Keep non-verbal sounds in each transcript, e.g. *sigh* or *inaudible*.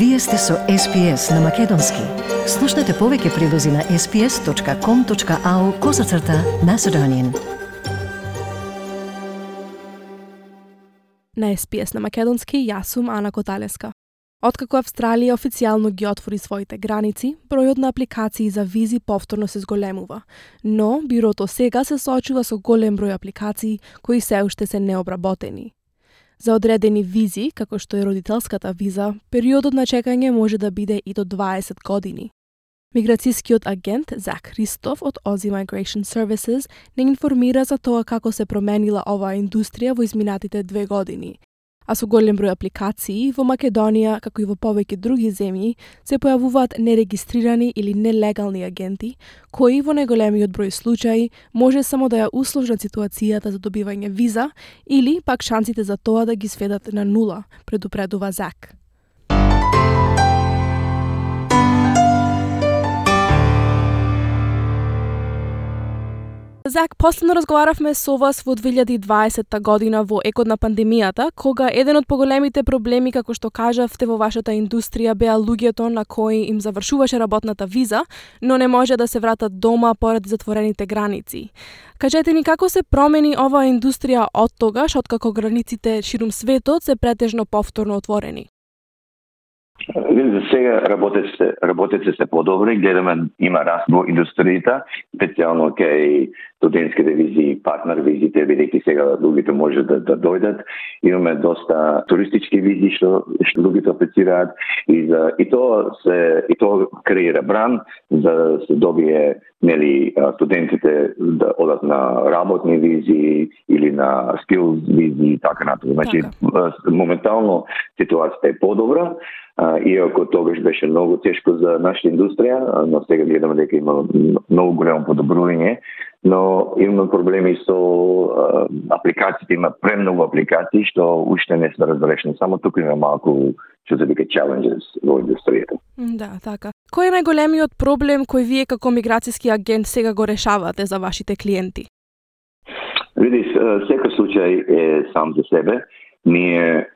Вие сте со SPS на Македонски. Слушнете повеќе прилози на sps.com.au козацрта на Седонин. На SPS на Македонски јас сум Ана Коталеска. Откако Австралија официјално ги отвори своите граници, бројот на апликации за визи повторно се зголемува. Но бирото сега се соочува со голем број апликации кои се уште се необработени. За одредени визи, како што е родителската виза, периодот на чекање може да биде и до 20 години. Миграцијскиот агент Зак Христоф од Aussie Migration Services не информира за тоа како се променила оваа индустрија во изминатите две години, а со голем број апликации во Македонија, како и во повеќе други земји, се појавуваат нерегистрирани или нелегални агенти, кои во најголемиот број случаи може само да ја условнат ситуацијата за добивање виза или пак шансите за тоа да ги сведат на нула, предупредува ЗАК. Зак, последно разговаравме со вас во 2020 година во екот на пандемијата, кога еден од поголемите проблеми, како што кажавте во вашата индустрија, беа луѓето на кои им завршуваше работната виза, но не може да се вратат дома поради затворените граници. Кажете ни како се промени оваа индустрија од тогаш, откако границите ширум светот се претежно повторно отворени? Сега работеците, работеците се подобри, гледаме има раст во индустријата, специјално кај студентските визи, партнер визите, бидејќи сега луѓето може да, да дојдат. Имаме доста туристички визи што што луѓето аплицираат и за и тоа се и тоа креира бран за да се добие нели студентите да одат на работни визи или на скил визи и така натаму. Значи така. моментално ситуацијата е подобра иако тогаш беше многу тешко за нашата индустрија, но сега гледаме дека има многу голямо подобрување, но имаме проблеми со а, апликациите, има премногу апликации што уште не се разрешени. Само тука има малку што се вика challenges во индустријата. Да, така. Кој е најголемиот проблем кој вие како миграцијски агент сега го решавате за вашите клиенти? Видиш, секој случај е сам за себе. Ние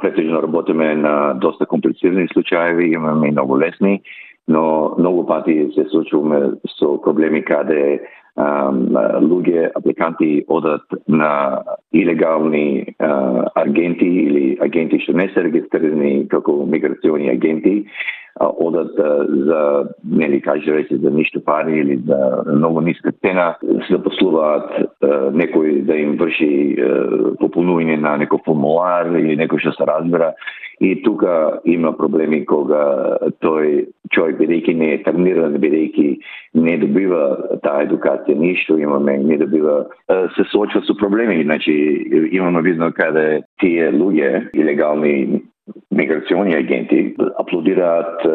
претежно работиме на доста комплицирани случаеви, имаме и многу лесни, но многу пати се случуваме со проблеми каде луѓе, апликанти одат на илегални агенти или агенти што не се регистрирани како миграциони агенти одат за, нели каже рече, за ништо пари или за многу ниска цена, се запослуваат да некој да им врши пополнување на некој формулар или некој што се разбира. И тука има проблеми кога тој човек бидејќи не е трениран, бидејќи не добива таа едукација ништо, имаме не добива се соочува со проблеми, значи имаме видно каде тие луѓе илегални миграциони агенти аплодираат е,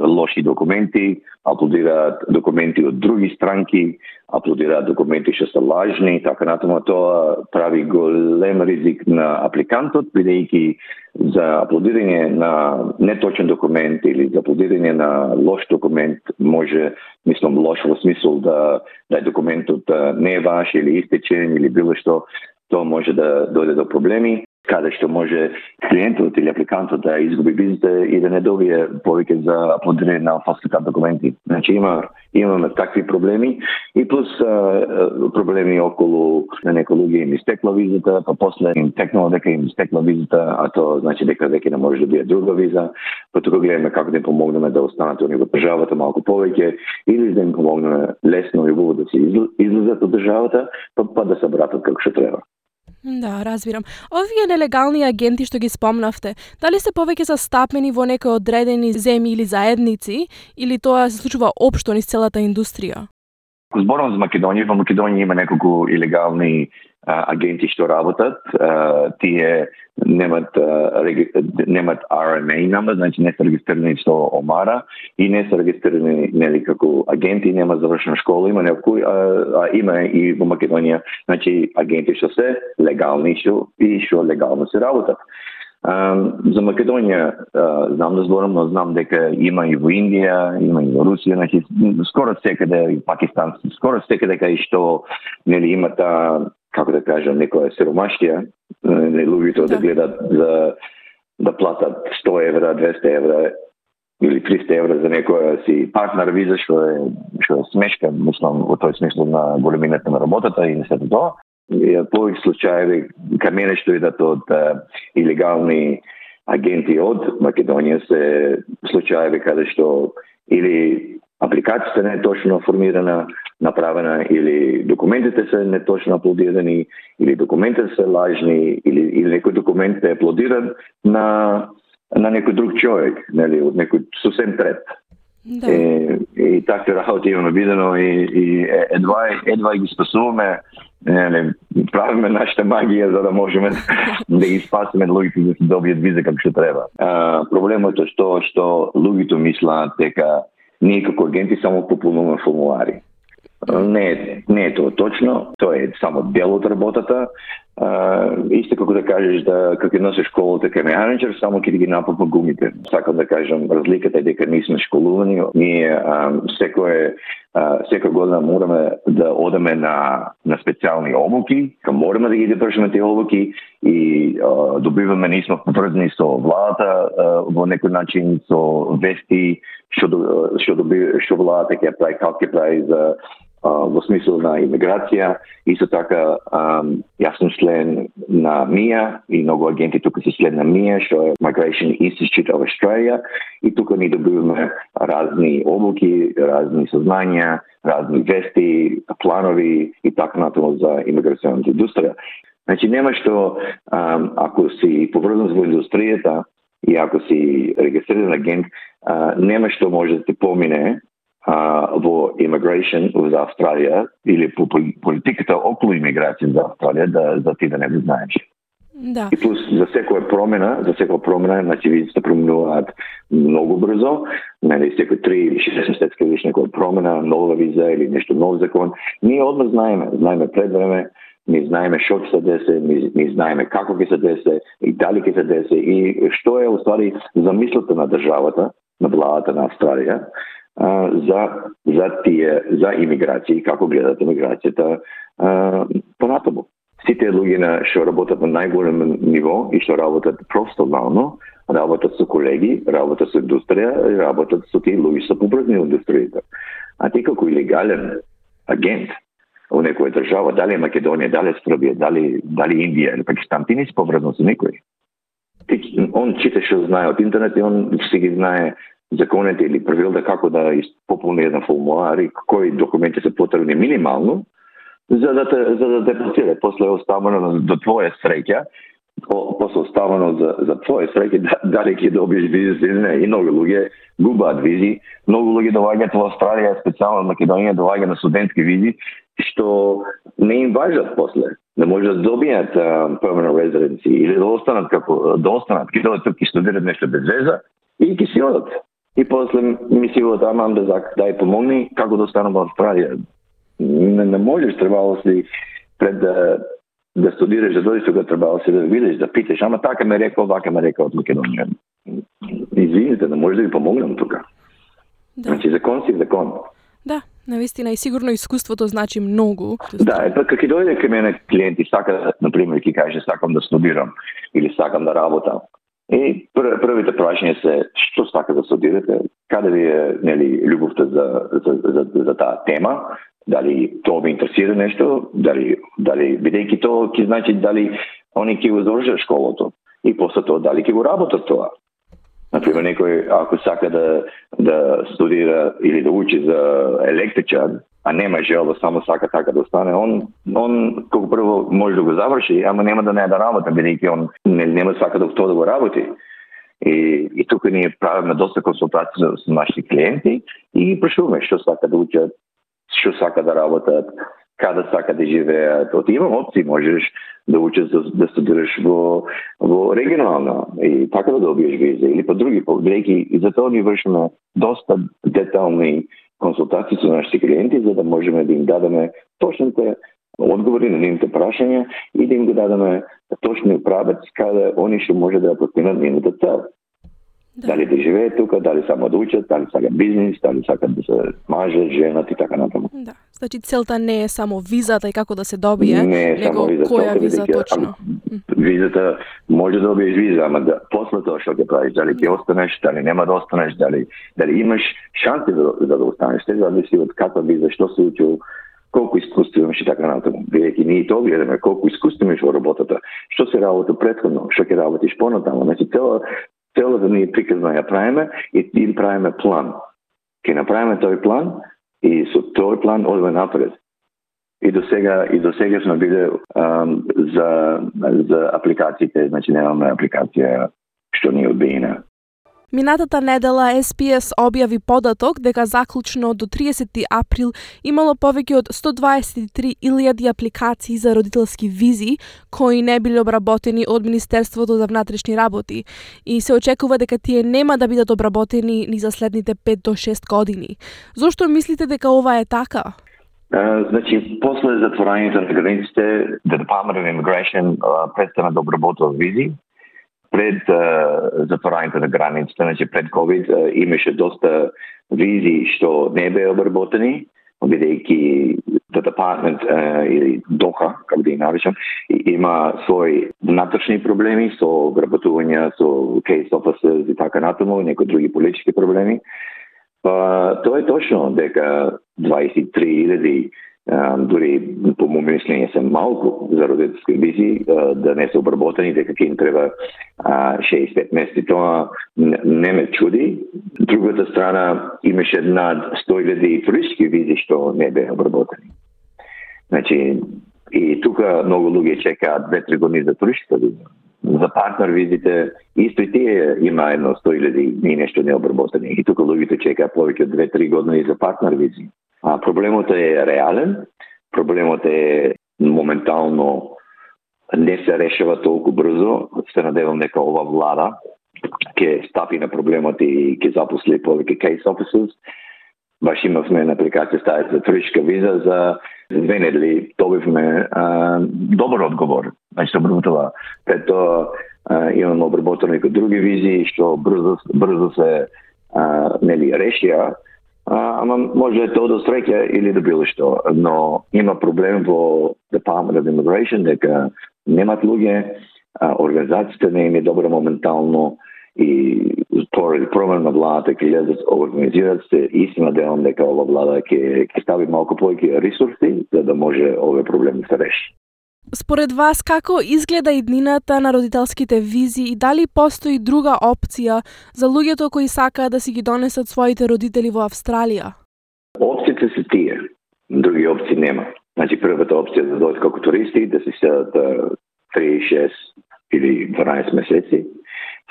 лоши документи, аплодираат документи од други странки, аплодираат документи што се лажни, така натаму тоа прави голем ризик на апликантот, бидејќи за аплодирање на неточен документ или за аплодирање на лош документ може, мислам, лош во смисол да, да документот не е ваш или истечен или било што, тоа може да дојде до проблеми каде што може клиентот или апликантот да изгуби визите и да не добие повеќе за аплодирање на фалсификат документи. Значи има имаме такви проблеми и плюс а, проблеми околу на некои луѓе им истекла визата, па после им текнало дека им истекла визата, а тоа значи дека веќе не може да биде друга виза, па тука гледаме како да им помогнеме да останат они во државата малку повеќе или да им помогнеме лесно и убаво да се излезат од државата, па, па да се вратат како што треба. Да, разбирам. Овие нелегални агенти што ги спомнавте, дали се повеќе застапени во некои одредени земји или заедници, или тоа се случува општо низ целата индустрија? Зборам за Македонија, во Македонија има неколку илегални агенти што работат, тие немат немат RMA нама, значи не се регистрирани со Омара и не се регистрирани нели како агенти, нема завршена школа, има некои а, а има и во Македонија, значи агенти што се легални што и што легално се работат за Македонија знам да зборам, но знам дека има и во Индија, има и во Русија, значи скоро секаде и Пакистан, скоро секаде кај што нели има таа како да кажам, некоја сиромаштија, луѓето да. да гледат за да платат 100 евра, 200 евра или 300 евра за некоја си партнер виза што е што е смешка, мислам во тој смисло на големината на работата и сето тоа. Повеќе случаи кај мене што идат од илегални агенти од Македонија се случаи каде што или апликацијата не е точно формирана, направена или документите се неточно аплодирани или документите се лажни или или некој документ е аплодиран на на некој друг човек, нели, од некој сосем трет. Да. И, и такви работи имаме видено и, и едва, едва ги спасуваме, нели, правиме нашата магија за да можеме *laughs* да ги спасиме луѓето да се добијат виза како што треба. А, проблемот е што што луѓето мислат дека ние како агенти само пополнуваме формулари. Не е, не е тоа точно, тоа е само дел од работата. А, исто како да кажеш да како носиш школата кај менеджер, само ќе ги напапа гумите. Сакам да кажам, разликата е дека ние сме школувани, ние секое секој секој година мораме да одеме на на специјални обуки, мораме да ги довршиме тие обуки и а, добиваме ние сме поврзани со владата а, во некој начин со вести што што доби што владата така ќе прави како ќе прави за во смисла на имиграција. Исто така, јас сум член на МИА и многу агенти тука се член на МИА, што е Migration Institute of Australia и тука ни добиваме разни облуки, разни сознања, разни вести, планови и така натаму за имиграционната индустрија. Значи нема што ако си поврзан со индустријата и ако си регистриран агент, нема што може да ти помине а, во immigration за Австралија или по политиката околу имиграција за Австралија да за ти да не го знаеш. Да. И плюс за секоја промена, за секоја промена, значи визите променуваат многу брзо, нели секој 3 или 6 месеци виш некоја промена, нова виза или нешто нов закон. Ние одма знаеме, знаеме пред време, ми знаеме што ќе се десе, ми, ми знаеме како ќе се десе и дали ќе се десе и што е уствари замислата на државата, на владата на Австралија, а, за за тие за имиграција и како гледат имиграцијата понатаму. Сите луѓе на што работат на најголем ниво и што работат професионално, работат со колеги, работат со индустрија, работат со тие луѓе со побрзни индустријата. А ти како илегален агент во некоја држава, дали Македонија, дали Србија, дали, дали Индија или Пакистан, ти не си поврзан со никој. Он чита што знае од интернет и он си ги знае законите или правилата како да пополни еден формулар и кои документи се потребни минимално, за да те, за да те платира. После оставено до твоја среќа, после за, за твоја *laughs* да, среќа, дали ќе добиеш визи или не. И многу луѓе губаат визи, многу луѓе доаѓаат во Австралија, специјално Македонија, доаѓаат на студентски визи, што не им важат после. Не може да добијат permanent residency или да останат како да останат, ќе дојдат тук и студират нешто без веза и ќе си одат. И после ми си го тамам да дај помогни како да останам во Австралија. Не, не можеш, требало си пред да да студираш, да дојдеш тука, требало си да видиш, да питаш, ама така ме рекол, вака ме рекол од Македонија. Извините, не може да ви помогнам тука. Да. Значи, закон си закон. Да, навистина и сигурно искуството значи многу. Да, е па како дојде кај мене клиенти сака, например, ќе каже сакам да студирам или сакам да работам. И пр првите прашања се што сака да студирате, каде ви е нели љубовта за за, за, за таа тема, дали тоа би интересира нешто, дали дали бидејќи тоа ќе значи дали они ќе го завршат школото и после тоа дали ќе го работат тоа. Например, некој ако сака да да студира или да учи за електричар, а нема желба, само сака така да остане, он, он како прво може да го заврши, ама нема да не да работа, бидејќи он не, нема сака да тоа да го работи. И, и тука ние правиме доста консултации со, нашите клиенти и прашуваме што сака да учат, што сака да работат, каде сака да живеат. Оти имам опции, можеш да учиш да, да студираш во, во регионално и така да добиеш виза или по други, повреки и за тоа ни вршиме доста детални консултации со нашите клиенти за да можеме да им дадеме точните одговори на нивните прашања и да им го дадеме точни правец каде они што може да ја постигнат нивната цел. Да. Дали да живее тука, дали само да учат, дали сака бизнис, дали сака да се мажат, женат и така натаму. Да. Значи целта не е само визата и како да се добие, не е него само виза, која виза точно. Визата може да добиеш виза, ама да, после тоа што ќе правиш, дали ќе останеш, дали нема да останеш, дали дали имаш шанси за, за да останеш, се зависи од каква виза, што се учил, колку искуство имаш и така натаму. Бидејќи ние тоа гледаме колку искуство имаш во работата, што се работи предходно, што ќе работиш понатаму. Значи цела целата да ние приказна ја правиме и им правиме план. Ке направиме тој план и со тој план одиме напред. И до сега и до сега сме биле за за апликациите, значи немаме апликација што ни одбиена. Минатата недела SPS објави податок дека заклучно до 30 април имало повеќе од 123.000 апликации за родителски визи кои не биле обработени од Министерството за внатрешни работи и се очекува дека тие нема да бидат обработени ни за следните 5 до 6 години. Зошто мислите дека ова е така? Uh, значи, после затворањето на границите, the Department of Immigration uh, престана да обработува визи пред затворањето на границите, значи пред COVID, имаше доста визи што не беа обработени, бидејќи the department uh, или Доха, како да ја наричам, има свои внатрешни проблеми со обработување со case officers и така натаму, некои други политички проблеми. Па, тоа е точно дека 23.000 дури по моје мислење се малку за родителски визи да не се обработени, дека ќе им треба 65 месеци. Тоа не ме чуди. Другата страна имаше над 100.000 туристички визи што не беа обработени. Значи, и тука многу луѓе чекаат 2-3 години за туристска виза. За партнер визите, исто и тие има едно 100.000 и нешто необработени. И тука луѓето чекаат повеќе од 2-3 години за партнер визи. А, проблемот е реален, проблемот е моментално не се решава толку брзо. Се надевам дека ова влада ќе стапи на проблемот и ќе запусли повеќе case officers. Баш имавме на апликација ставит за туристичка виза за две недели добивме а, добар одговор. Значи, обработува. Пред тоа имаме обработено и други визи што брзо, брзо се а, нели решија а, ама може да тоа до среќа или да било што, но има проблем во Department of Immigration дека немат луѓе, а, организациите не им е добро моментално и поради промен на владата ќе лезат организират се и делам дека ова влада ќе ќе стави малку повеќе ресурси за да може овие проблеми да се реши. Според вас, како изгледа иднината на родителските визи и дали постои друга опција за луѓето кои сакаат да си ги донесат своите родители во Австралија? Опциите се тие. Други опции нема. Значи, првата опција да дојдат како туристи, да се седат 3, 6 или 12 месеци.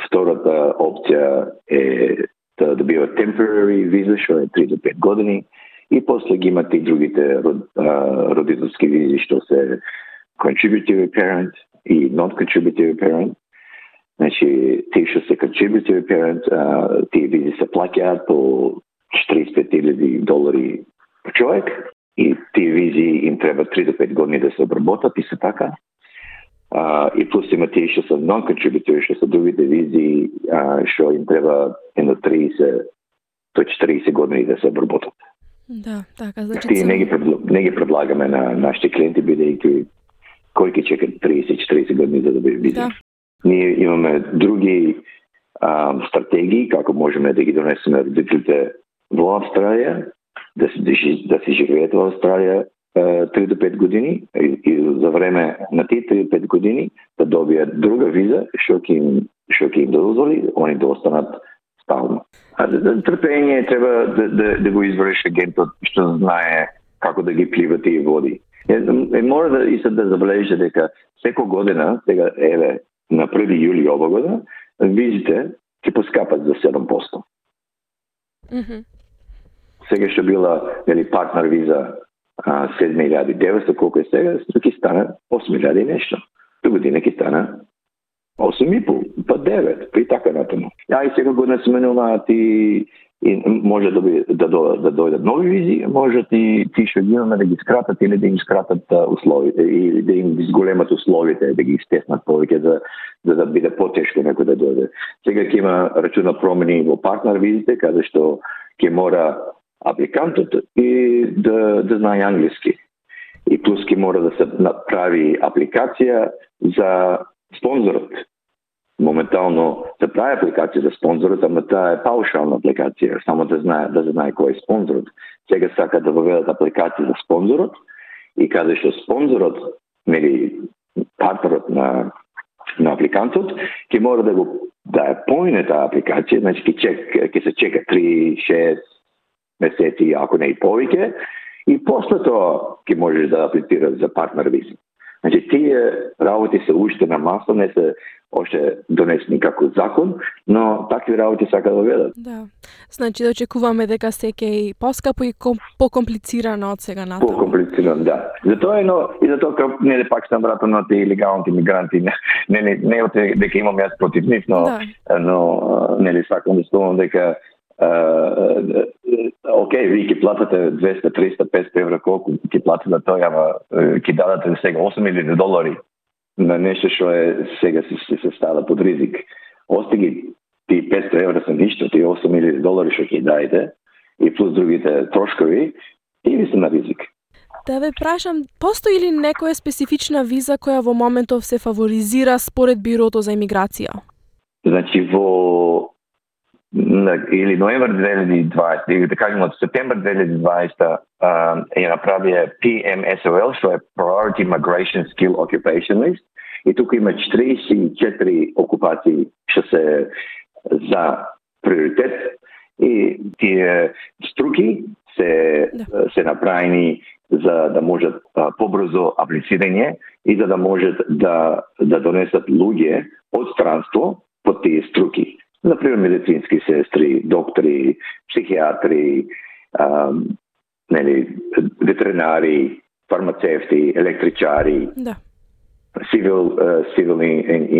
Втората опција е да добиват temporary виза, што е 3 до 5 години. И после ги имате и другите родителски визи, што се contributory parent и non-contributory parent. Значи, тие што се contributory parent, а, тие визи се плаќаат по 45.000 долари по човек и тие визи им треба 3 до 5 години да се обработат и се така. А, и плюс има тие што се non-contributory, што се другите визи, а, што им треба едно 30 до 40 години да се обработат. Да, така, значи... Тие не ги, не ги предлагаме на нашите клиенти, бидејќи кој ќе чека 30-40 години за да биде бизнес. Да. Ние имаме други а, стратегии како можеме да ги донесеме родителите во Австралија, да се да се живеат во Австралија 3 до 5 години и, и за време на тие 3 до 5 години да добијат друга виза што ќе им што ќе им дозволи они да останат стално. А за да, трпење треба да, да, да го избереш агентот што знае како да ги плива тие води. Е, е, мора да и се да забележите дека секој година, сега еве на 1 јули ова година, визите ќе поскапат за 7%. Mm -hmm. Сега што била нели партнер виза 7.900 колку е сега, ќе стане 8.000 и нешто. До година ќе стане 8,5, па 9, при така натаму. Ја и сега година се менуваат и и може да, би, да, да дојдат нови визи, може и ти што ги имаме да ги скратат или да им скратат условите или да им изголемат условите, да ги стеснат повеќе за, за да биде потешко некој да дојде. Сега ќе има рачуна промени во партнер визите, каде што ќе мора апликантот и да, да знае англиски. И плюс ќе мора да се направи апликација за спонзорот моментално се прави апликација за спонзорот, ама таа е паушална апликација, само да знае да знае кој е спонзорот. Сега сака да воведат апликација за спонзорот и каде што спонзорот, нели партнерот на на апликантот, ќе мора да го да е поине таа апликација, значи ќе чек ќе се чека 3, 6 месеци, ако не и повеќе, и после тоа ќе можеш да аплицираш за партнер визи. Значи, тие работи се уште на маса, не се още донесени како закон, но такви работи сака да ведат. Да. Значи да очекуваме дека секе и поскапо и ком, покомплицирано од сега натаму. Покомплицирано, да. Затоа е, но и затоа како нели пак сам вратно на тие илегалните мигранти, не не не, не не дека имам јас против нив, но да. но нели сакам да спомнам дека окей, ви ќе платите 200, 300, 500 евра колку ќе платите тоа, ама ќе дадете сега 8000 долари на нешто што е сега се, се, се става под ризик. Остиги ти 500 евра се ништо, ти 8000 долари што ќе дадете и плюс другите трошкови, и ви се на ризик. Да ве прашам, постои ли некоја специфична виза која во моментов се фаворизира според Бирото за имиграција? Значи во или ноември 2020, или да кажем од септември 2020 ја направија PMSOL, што е Priority Migration Skill Occupation List, и тука има 44 окупации што се за приоритет и тие струки се да. се направени за да можат побрзо аплицирање и за да можат да да донесат луѓе од странство под тие струки например, медицински сестри, доктори, психиатри, нели, ветеринари, фармацевти, електричари, да. civil, uh, civil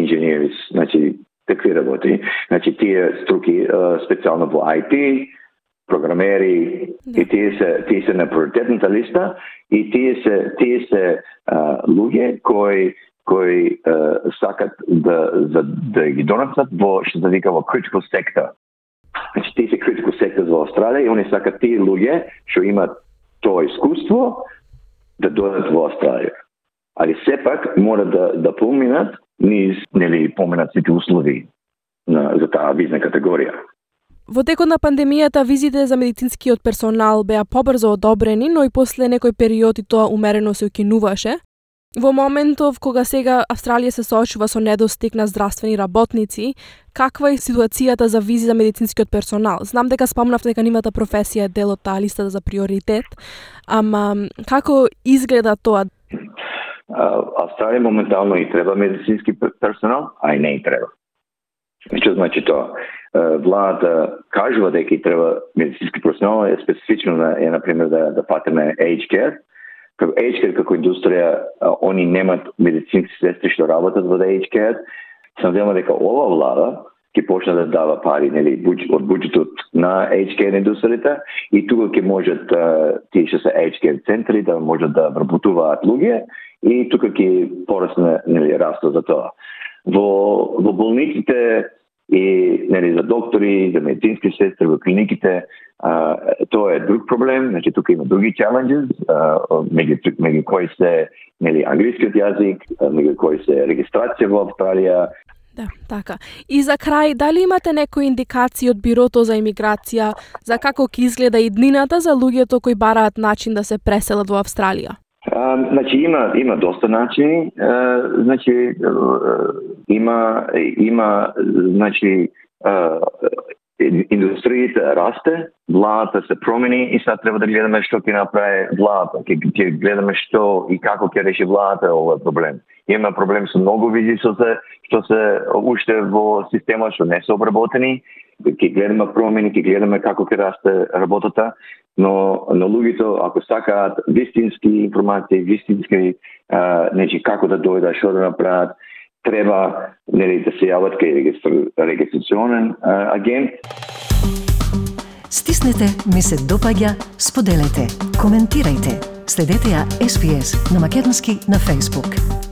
engineers, значи, такви работи. Значи, тие струки, uh, специјално во IT, програмери, да. и тие се, тие се на приоритетната листа, и тие се, тие се uh, луѓе кои кои е, сакат да, за, да ги донесат во што се вика во critical sector. Значи тие се critical sectors во Австралија и они сакат тие луѓе што имаат тоа искуство да дојдат во Австралија. Али сепак мора да да поминат низ нели поминат сите услови на за таа визна категорија. Во текот на пандемијата визите за медицинскиот персонал беа побрзо одобрени, но и после некој период и тоа умерено се укинуваше. Во моментов кога сега Австралија се соочува со недостиг на здравствени работници, каква е ситуацијата за визи за медицинскиот персонал? Знам дека спомнавте дека нивната професија е дел од таа листата за приоритет, ама како изгледа тоа? Австралија моментално и треба медицински персонал, а и не и треба. Што значи тоа? Владата кажува дека и треба медицински персонал, е специфично на, е, например, да, да патиме aged care, како H.K. како индустрија, они немат медицински сестри што работат во HK Сам велам дека ова влада ќе почне да дава пари нели од буџетот на H.K. индустријата и тука ќе можат тие што се H.K. центри да можат да вработуваат луѓе и тука ќе порасне нели растот за тоа. Во во болниците и нели за доктори, за медицински сестри во клиниките, а, тоа е друг проблем, значи тука има други challenges, меѓу меѓу кои се нели англискиот јазик, меѓу кои се регистрација во Австралија, Да, така. И за крај, дали имате некои индикации од Бирото за имиграција за како ќе изгледа иднината за луѓето кои бараат начин да се преселат во Австралија? А, значи има има доста начини. А, значи има има значи индустријата расте, владата се промени и сега треба да гледаме што ќе направи владата. Ќе, ќе гледаме што и како ќе реши владата овој проблем. Има проблем со многу визи што се што се уште во система што не се обработени. Ќе гледаме промени, ќе гледаме како ќе расте работата, но но луѓето ако сакаат вистински информации, вистински а, нечи како да дојдат, што да направат, треба нели да се јават кај регистрационен агент Стиснете, ми се допаѓа, споделете, коментирајте. Следете ја SPS на Македонски на Facebook.